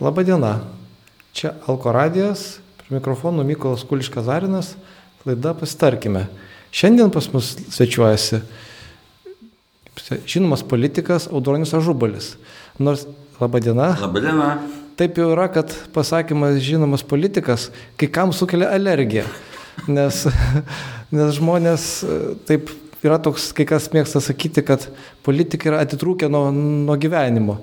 Labadiena. Čia Alko radijas, prie mikrofonų Mykolas Kuliškas Zarinas, laida Pasitarkime. Šiandien pas mus svečiuojasi žinomas politikas Audronius Ažubalis. Nors, labadiena. Labadiena. Taip jau yra, kad pasakymas žinomas politikas kai kam sukelia alergiją. Nes, nes žmonės taip yra toks, kai kas mėgsta sakyti, kad politikai yra atitrūkę nuo, nuo gyvenimo.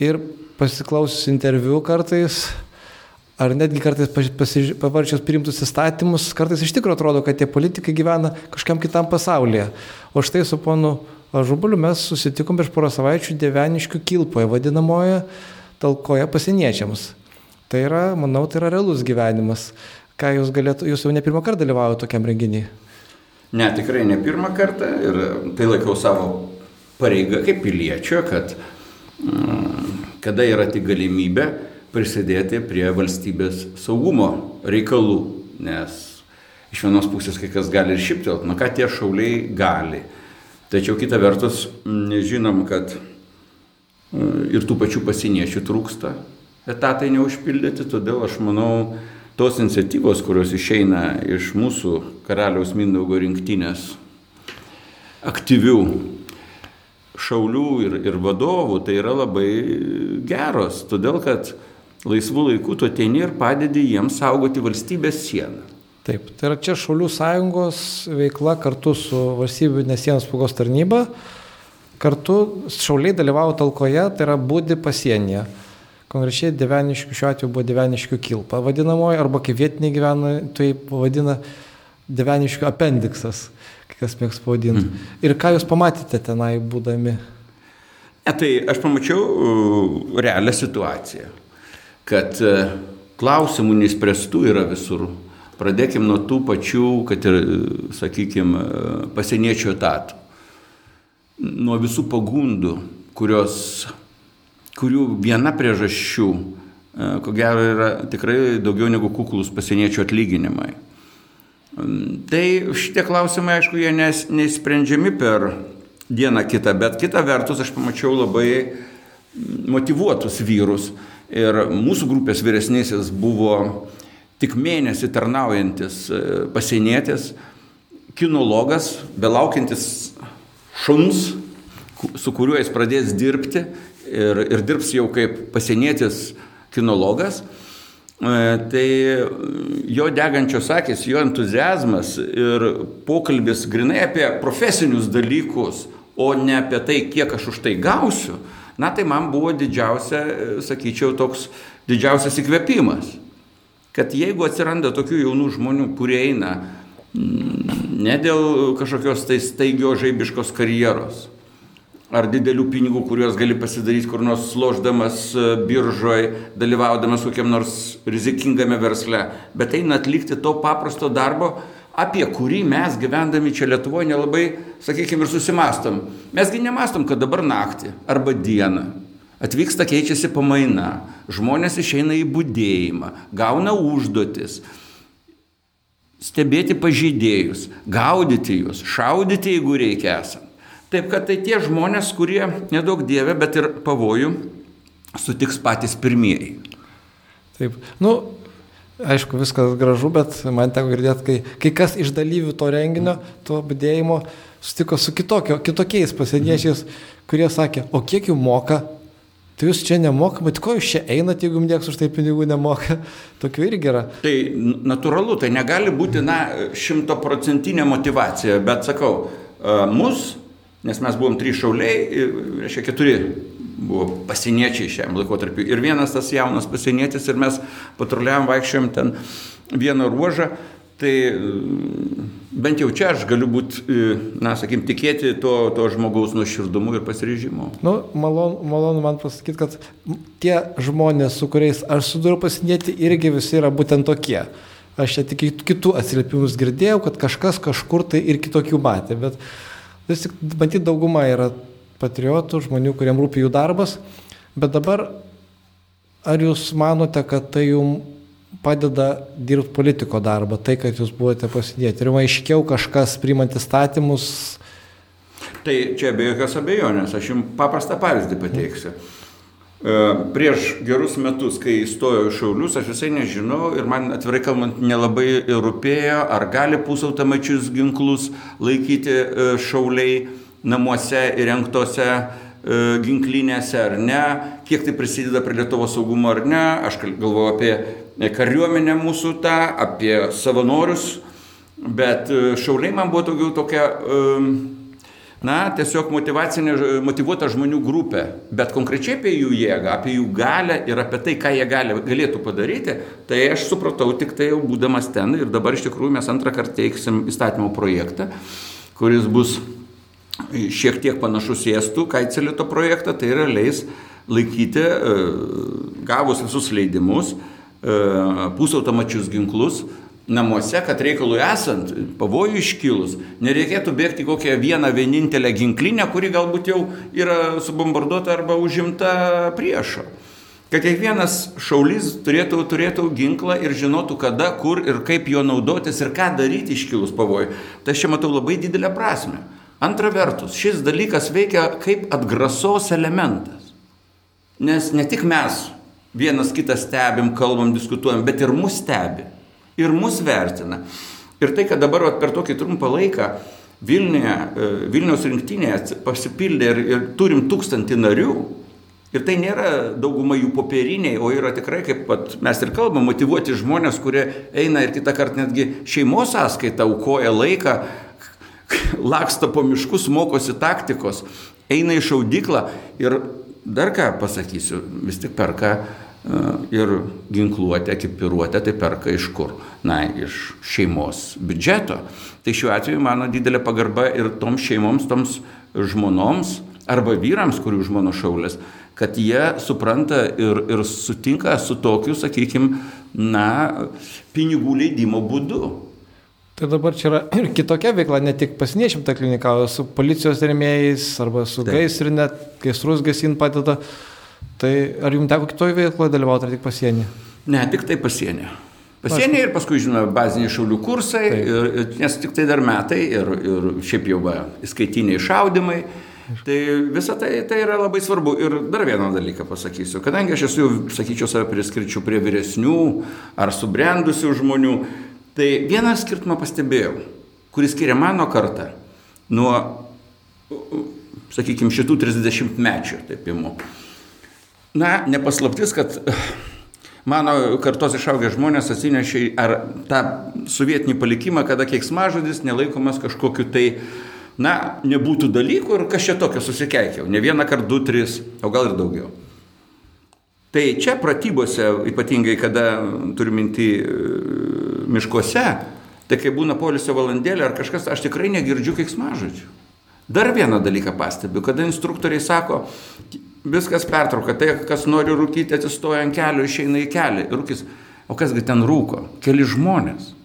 Ir pasiklausius interviu kartais, ar netgi kartais pavarčius priimtus įstatymus, kartais iš tikrųjų atrodo, kad tie politikai gyvena kažkam kitam pasaulyje. O štai su ponu Ažubuliu mes susitikom prieš porą savaičių Deveniškių kilpoje, vadinamoje talkoje pasieniečiams. Tai yra, manau, tai yra realus gyvenimas. Ką jūs galėtų, jūs jau ne pirmą kartą dalyvaujate tokiam renginiui? Ne, tikrai ne pirmą kartą ir tai laikau savo pareigą kaip piliečio, kad mm, kada yra tik galimybė prisidėti prie valstybės saugumo reikalų, nes iš vienos pusės kai kas gali ir šiptelt, nu ką tie šauliai gali. Tačiau kita vertus, žinom, kad e, ir tų pačių pasieniečių trūksta, etatai neužpildyti, todėl aš manau, tos iniciatyvos, kurios išeina iš mūsų karaliaus Mindaugo rinktinės aktyvių šaulių ir, ir vadovų, tai yra labai geros, todėl kad laisvų laikų tu ateini ir padedi jiems saugoti valstybės sieną. Taip, tai yra čia Šaulių sąjungos veikla kartu su valstybinės sienos apsaugos tarnyba. Kartu šauliai dalyvavo talkoje, tai yra būdi pasienyje. Konkrečiai Deveniškių, šiuo atveju buvo Deveniškių kilpa vadinamoji, arba kaip vietiniai gyvena, tai vadina Deveniškių apendiksas kas mėgs pavadinti. Mm. Ir ką jūs pamatėte tenai būdami? Ne, tai aš pamačiau uh, realią situaciją, kad uh, klausimų neįspręstų yra visur. Pradėkim nuo tų pačių, kad ir, uh, sakykime, pasieniečių etatų. Nuo visų pagundų, kurios, kurių viena priežasčių, ko gero, yra tikrai daugiau negu kuklus pasieniečių atlyginimai. Tai šitie klausimai, aišku, jie nes, neįsprendžiami per dieną kitą, bet kita vertus aš pamačiau labai motivuotus vyrus. Ir mūsų grupės vyresnysis buvo tik mėnesį tarnaujantis e, pasienietis, kinologas, belaukiantis šuns, su kuriuo jis pradės dirbti ir, ir dirbs jau kaip pasienietis kinologas. E, tai jo degančios akis, jo entuzijazmas ir pokalbis grinai apie profesinius dalykus, o ne apie tai, kiek aš už tai gausiu, na tai man buvo didžiausia, sakyčiau, toks didžiausias įkvėpimas. Kad jeigu atsiranda tokių jaunų žmonių, kurie eina ne dėl kažkokios tai staigio žaibiškos karjeros, ar didelių pinigų, kuriuos gali pasidaryti kur nors složdamas e, biržoje, dalyvaudamas kokiam nors rizikingame versle, bet eina atlikti to paprasto darbo, apie kurį mes gyvendami čia Lietuvoje nelabai, sakykime, ir susimastom. Mesgi nemastom, kad dabar naktį arba dieną atvyksta keičiasi pamaina, žmonės išeina į būdėjimą, gauna užduotis stebėti pažeidėjus, gaudyti juos, šaudyti, jeigu reikia esant. Taip kad tai tie žmonės, kurie nedaug dievė, bet ir pavojų sutiks patys pirmieji. Taip, nu, aišku, viskas gražu, bet man teko girdėti, kai, kai kas iš dalyvių to renginio, to būdėjimo, sutiko su kitokio, kitokiais pasieniečiais, kurie sakė, o kiek jų moka, tai jūs čia nemoka, bet ko jūs čia einate, jeigu jums nieks už tai pinigų nemoka, tokių irgi yra. Tai natūralu, tai negali būti, na, šimtoprocentinė motivacija, bet sakau, mus nes mes buvom trys šauliai, reiškia keturi buvo pasieniečiai šiam laikotarpiu. Ir vienas tas jaunas pasienietis ir mes patruliavam, vaikščiojom ten vieną ruožą. Tai bent jau čia aš galiu būti, na, sakykim, tikėti to, to žmogaus nuoširdumu ir pasiryžimu. Nu, malonu, malonu man pasakyti, kad tie žmonės, su kuriais aš suduriu pasinėti, irgi visi yra būtent tokie. Aš čia tik kitų atsiliepimus girdėjau, kad kažkas kažkur tai ir kitokių matė, bet vis tik matyt dauguma yra patriotų, žmonių, kuriem rūpi jų darbas, bet dabar ar jūs manote, kad tai jums padeda dirbti politiko darbą, tai, kad jūs buvote pasidėti? Ir aiškiau kažkas priimant įstatymus? Tai čia be jokios abejonės, aš jums paprastą pavyzdį pateiksiu. Prieš gerus metus, kai įstojau į Šaulius, aš visai nežinau ir man atvirai kalbant nelabai rūpėjo, ar gali pusautomačius ginklus laikyti e, šauliai namuose įrengtose e, ginklinėse ar ne, kiek tai prisideda prie Lietuvo saugumo ar ne. Aš galvoju apie kariuomenę mūsų tą, apie savanorius, bet šauliai man buvo daugiau tokia na, tiesiog motivuota žmonių grupė, bet konkrečiai apie jų jėgą, apie jų galę ir apie tai, ką jie gali, galėtų padaryti, tai aš supratau tik tai jau būdamas ten ir dabar iš tikrųjų mes antrą kartą teiksim įstatymo projektą, kuris bus šiek tiek panašus į estų kaicelito projektą, tai yra leis laikyti, e, gavus visus leidimus, e, pusautomačius ginklus, namuose, kad reikalui esant, pavojų iškilus, nereikėtų bėgti kokią vieną vienintelę ginklinę, kuri galbūt jau yra subombarduota arba užimta priešo. Kad kiekvienas šaulys turėtų, turėtų ginklą ir žinotų, kada, kur ir kaip juo naudotis ir ką daryti iškilus pavojui. Tai aš čia matau labai didelę prasme. Antra vertus, šis dalykas veikia kaip atgrasos elementas. Nes ne tik mes vienas kitą stebim, kalbam, diskutuojam, bet ir mus stebi ir mus vertina. Ir tai, kad dabar vat, per tokį trumpą laiką Vilniuje, Vilniaus rinktinėje pasipildė ir, ir turim tūkstantį narių, Ir tai nėra dauguma jų popieriniai, o yra tikrai, kaip pat, mes ir kalbame, motivuoti žmonės, kurie eina ir kitą kartą netgi šeimos sąskaitą, aukoja laiką, laksta po miškus, mokosi taktikos, eina į šaudyklą ir dar ką pasakysiu, vis tik perka ir ginkluotę, ekipiruotę, tai perka iš kur? Na, iš šeimos biudžeto. Tai šiuo atveju mano didelė pagarba ir toms šeimoms, toms žmonoms arba vyrams, kurių žmono šaulės, kad jie supranta ir, ir sutinka su tokiu, sakykime, na, pinigų leidimo būdu. Tai dabar čia yra ir kitokia veikla, ne tik pasieniečiam ta klinika, o su policijos remėjais arba su gaisrinė, gaisrus gesin padeda. Tai ar jums teko kitoje veikloje dalyvauti, ar tik pasienį? Ne, tik tai pasienį. Pasienį ir paskui, žinoma, baziniai šaulių kursai, ir, nes tik tai dar metai ir, ir šiaip jau va, įskaitiniai šaudimai. Tai visa tai, tai yra labai svarbu. Ir dar vieną dalyką pasakysiu. Kadangi aš esu, sakyčiau, save priskirčiau prie vyresnių ar subrendusių žmonių, tai vieną skirtumą pastebėjau, kuris skiria mano kartą nuo, sakykime, šitų 30 mečių, taip įmu. Na, nepaslaptis, kad mano kartos išaugę žmonės atsinešė ar tą sovietinį palikimą, kada keiksmažodis nelaikomas kažkokiu tai, na, nebūtų dalykų ir kas čia tokio susikeikiau. Ne vieną kartą, du, tris, o gal ir daugiau. Tai čia pratybose, ypatingai kada turiu minti miškuose, tai kai būna polisio valandėlė ar kažkas, aš tikrai negirdžiu keiksmažodžių. Dar vieną dalyką pastebiu, kada instruktoriai sako, viskas pertrauka, tai kas nori rūkyti atsistoja ant kelio, išeina į kelią ir rūkis. O kasgi ten rūko? Keli žmonės.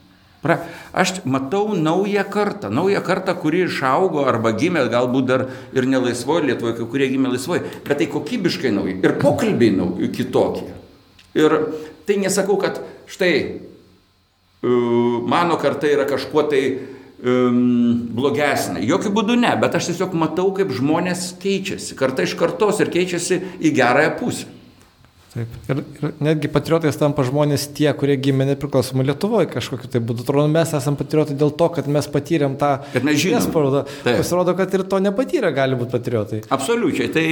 Pra, aš matau naują kartą, naują kartą, kuri išaugo arba gimė, galbūt dar ir nelaisvoje Lietuvoje, kai kurie gimė laisvoje, bet tai kokybiškai nauji ir pokalbiai nauji kitokie. Ir tai nesakau, kad štai mano karta yra kažkuo tai um, blogesnė. Jokių būdų ne, bet aš tiesiog matau, kaip žmonės keičiasi, karta iš kartos ir keičiasi į gerąją pusę. Taip. Ir, ir netgi patriotais tampa žmonės tie, kurie gimė nepriklausomai Lietuvoje kažkokiu tai būdu. Atrodo, mes esame patriotai dėl to, kad mes patyrėm tą nespaudą. Pasirodo, kad ir to nepatyrę gali būti patriotai. Absoliučiai. Tai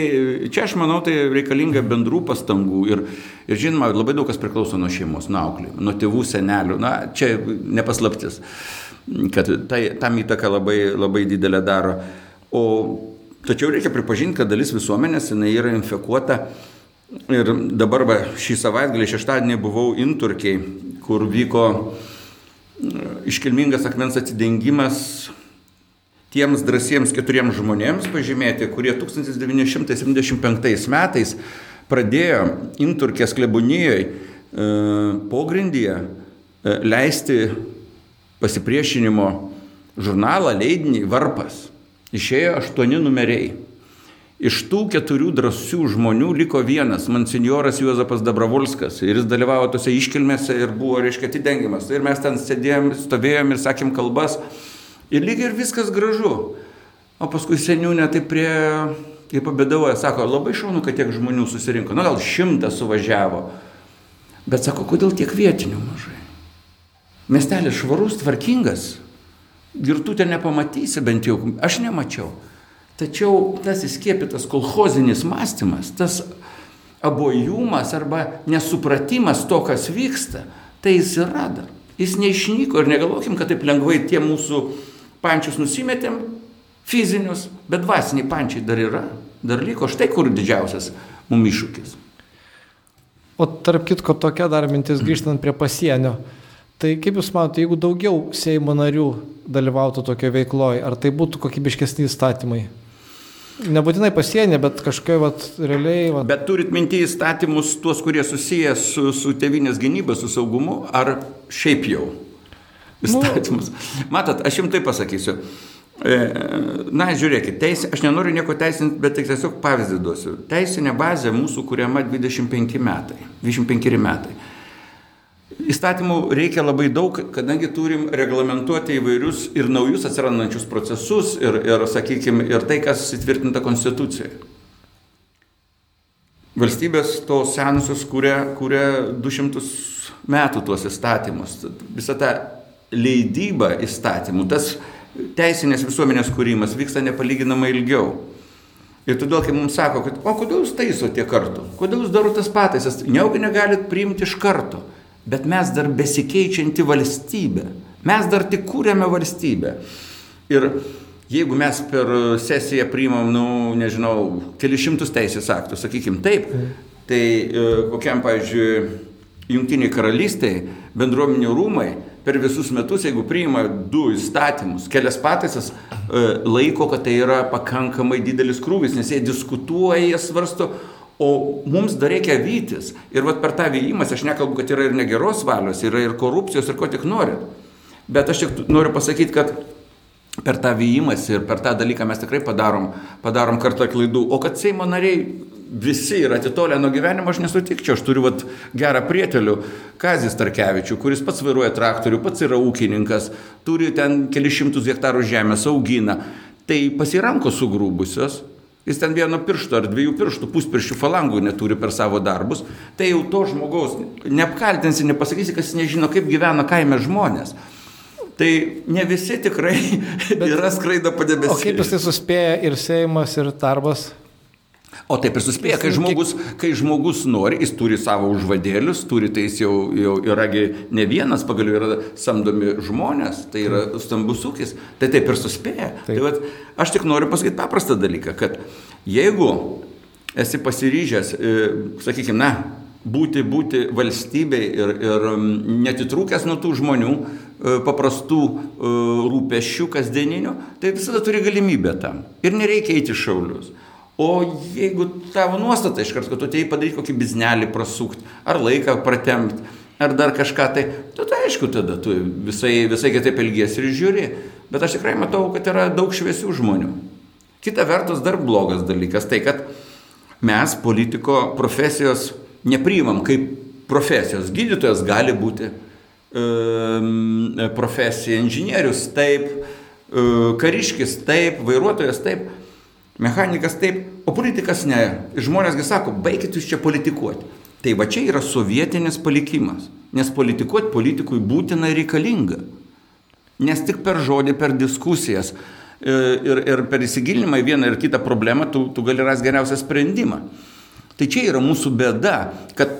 čia aš manau, tai reikalinga bendrų pastangų. Ir, ir žinoma, labai daug kas priklauso nuo šeimos, nuo auklėjimo, nuo tėvų, senelių. Na, čia nepaslaptis kad tai, tam įtaką labai, labai didelę daro. O tačiau reikia pripažinti, kad dalis visuomenės jinai yra infekuota. Ir dabar va, šį savaitgalį, šeštadienį buvau Inturkiai, kur vyko mm, iškilmingas akmens atidengimas tiems drąsiems keturiems žmonėms pažymėti, kurie 1975 metais pradėjo Inturkės klebonijoje pogrindyje e, leisti pasipriešinimo žurnalą, leidinį Varpas. Išėjo aštuoni numeriai. Iš tų keturių drąsių žmonių liko vienas, monsinjoras Juozapas Dabravolskas. Ir jis dalyvavo tose iškilmėse ir buvo, reiškia, atidengiamas. Ir mes ten sėdėjom, stovėjom ir sakėm kalbas. Ir lygiai ir viskas gražu. O paskui seniūnė tai prie Ir pabėdavoja, sako, labai šaunu, kad tiek žmonių susirinko. Nu gal šimtas suvažiavo. Bet sako, kodėl tiek vietinių mažai? Miestelis švarus, tvarkingas. Girtutė nepamatysi bent jau. Aš nemačiau. Tačiau tas įskiepytas kolhozinis mąstymas, tas abojumas arba nesupratimas to, kas vyksta, tai jis yra dar. Jis neišnyko ir negalvokim, kad taip lengvai tie mūsų pančius nusimetėm, fizinius, bet dvasiniai pančiai dar yra, dar liko. Štai kur didžiausias mums iššūkis. O tarp kitko tokia dar mintis grįžtant prie pasienio. Tai kaip Jūs matote, jeigu daugiau Seimo narių dalyvautų tokio veikloje, ar tai būtų kokybiškesni įstatymai? Nebūtinai pasienė, bet kažkokia vat, realiai. Vat... Bet turit minti įstatymus, tuos, kurie susijęs su, su tevinės gynyba, su saugumu, ar šiaip jau įstatymus? Nu... Matot, aš jums tai pasakysiu. E, na, žiūrėkit, teisė, aš nenoriu nieko teisinti, bet tik tiesiog pavyzdį duosiu. Teisinė bazė mūsų kuriama 25 metai. 25 metai. Įstatymų reikia labai daug, kadangi turim reglamentuoti įvairius ir naujus atsirandančius procesus ir, ir sakykime, ir tai, kas įtvirtinta Konstitucijoje. Valstybės tos senusios kūrė, kūrė 200 metų tuos įstatymus. Visa ta leidyba įstatymų, tas teisinės visuomenės kūrimas vyksta nepalyginamai ilgiau. Ir todėl, kai mums sako, kad, o kodėl jūs taisote kartu, kodėl jūs darote tas pataisas, neugi negalit priimti iš karto bet mes dar besikeičianti valstybė. Mes dar tik kūrėme valstybę. Ir jeigu mes per sesiją priimam, nu, nežinau, kelišimtus teisės aktų, sakykim taip, tai e, kokiam, pavyzdžiui, Junktiniai karalystiai, bendruomenių rūmai per visus metus, jeigu priima du įstatymus, kelias pataisas, e, laiko, kad tai yra pakankamai didelis krūvis, nes jie diskutuoja, jie svarsto, O mums dar reikia vytis. Ir vat per tą vyjimas, aš nekalbu, kad yra ir negeros valios, yra ir korupcijos, ir ko tik norit. Bet aš tik noriu pasakyti, kad per tą vyjimas ir per tą dalyką mes tikrai padarom, padarom kartą klaidų. O kad Seimo nariai visi yra atitolę nuo gyvenimo, aš nesutikčiau. Aš turiu vat, gerą prietelių, Kazis Tarkevičių, kuris pats vairuoja traktorių, pats yra ūkininkas, turi ten kelišimtus hektarų žemės, augina. Tai pasiranko sugrūbusios, Jis ten vieno piršto ar dviejų pirštų, puspirščių falangų neturi per savo darbus. Tai jau to žmogaus neapkaltinsi, nepasakysi, kad jis nežino, kaip gyvena kaime žmonės. Tai ne visi tikrai Bet, yra skraido padebesiai. O kaip jis tai suspėja ir Seimas, ir darbas? O taip ir suspėja, kai žmogus, kai žmogus nori, jis turi savo užvadėlius, turi tai jis jau, jau yragi ne vienas, pagaliau yra samdomi žmonės, tai yra stambus ūkis, tai taip ir suspėja. Taip. Tai vat, aš tik noriu pasakyti paprastą dalyką, kad jeigu esi pasiryžęs, e, sakykime, na, būti, būti valstybei ir, ir netitrūkęs nuo tų žmonių, e, paprastų e, rūpešių kasdieninių, tai visada turi galimybę tam. Ir nereikia eiti šaulius. O jeigu tavo nuostata iš karto, kad tu atėjai padaryti kokį biznelį prasukti, ar laiką pratemti, ar dar kažką, tai, tu tai aišku, tada tu visai, visai kitaip elgiesi ir žiūri. Bet aš tikrai matau, kad yra daug šviesių žmonių. Kita vertus, dar blogas dalykas tai, kad mes politiko profesijos nepriimam kaip profesijos. Gydytojas gali būti um, profesija, inžinierius taip, um, kariškis taip, vairuotojas taip. Mechanikas taip, o politikas ne. Ir žmonėsgi sako, baikit jūs čia politikuoti. Tai va čia yra sovietinis palikimas. Nes politikuoti politikui būtina ir reikalinga. Nes tik per žodį, per diskusijas e, ir, ir per įsigilinimą į vieną ir kitą problemą tu, tu gali rasti geriausią sprendimą. Tai čia yra mūsų bėda, kad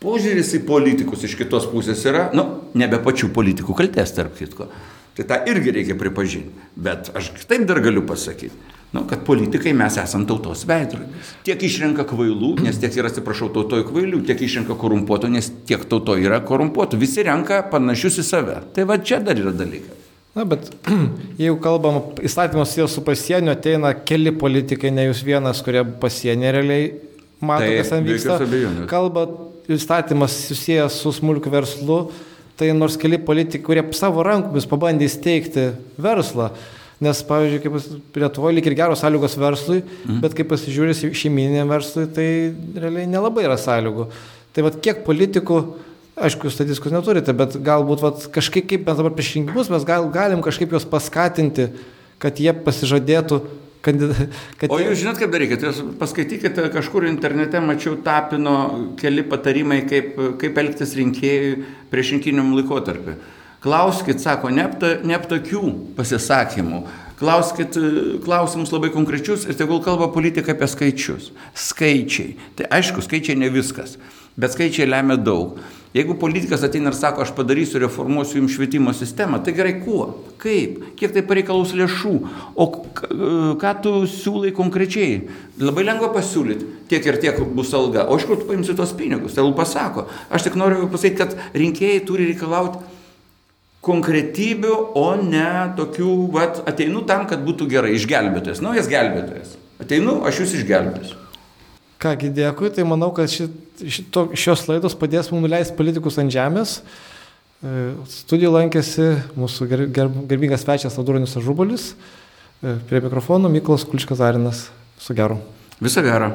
požiūris į politikus iš kitos pusės yra, nu, nebe pačių politikų kaltės, tarp kitko. Tai tą irgi reikia pripažinti. Bet aš taip dar galiu pasakyti nu, kad politikai mes esame tautos veidrodis. Tiek išrenka kvailų, nes tiek yra, atsiprašau, tautoje kvailių, tiek išrenka korumpuotų, nes tiek tautoje yra korumpuotų. Visi renka panašius į save. Tai va čia dar yra dalykas. Na, bet jeigu kalbam, įstatymas jau su pasieniu ateina keli politikai, ne jūs vienas, kurie pasienė realiai mato, tai, kas ten vyksta. Kalba, įstatymas susijęs su smulkiu verslu, tai nors keli politikai, kurie savo rankomis pabandė įsteigti verslą, Nes, pavyzdžiui, kaip Lietuvoje lyg ir geros sąlygos verslui, mhm. bet kai pasižiūrės šeimininiam verslui, tai realiai nelabai yra sąlygų. Tai vad kiek politikų, aišku, statistikos neturite, bet galbūt vat, kažkaip, kaip mes dabar prieš rinkimus, mes gal, galim kažkaip juos paskatinti, kad jie pasižadėtų kandida, kad... O jūs žinot, kaip darykite, jūs paskaitykite kažkur internete, mačiau tapino keli patarimai, kaip, kaip elgtis rinkėjui prieš rinkiniam laikotarpį. Klauskit, sako, ne ap tokių pasisakymų, klauskit klausimus labai konkrečius ir tegul kalba politika apie skaičius. Skaičiai. Tai aišku, skaičiai ne viskas, bet skaičiai lemia daug. Jeigu politikas ateina ir sako, aš padarysiu, reformuosiu jums švietimo sistemą, tai gerai kuo, kaip, kiek tai pareikalaus lėšų, o ką tu siūlai konkrečiai. Labai lengva pasiūlyti, tiek ir tiek bus alga, o iš kur tu paimsi tos pinigus, tai pasako. Aš tik noriu pasakyti, kad rinkėjai turi reikalauti konkretybių, o ne tokių, vat, ateinu tam, kad būtų gerai, išgelbėtojas, naujas gelbėtojas. Ateinu, aš jūs išgelbėsiu. Kągi, dėkui, tai manau, kad šit, šito, šios laidos padės mums nuleisti politikus ant žemės. E, Studijų lankėsi mūsų ger, ger, gerbingas svečias Aduronius Ažubolis, e, prie mikrofono Miklas Kulčkas Arinas. Su geru. Visą gerą.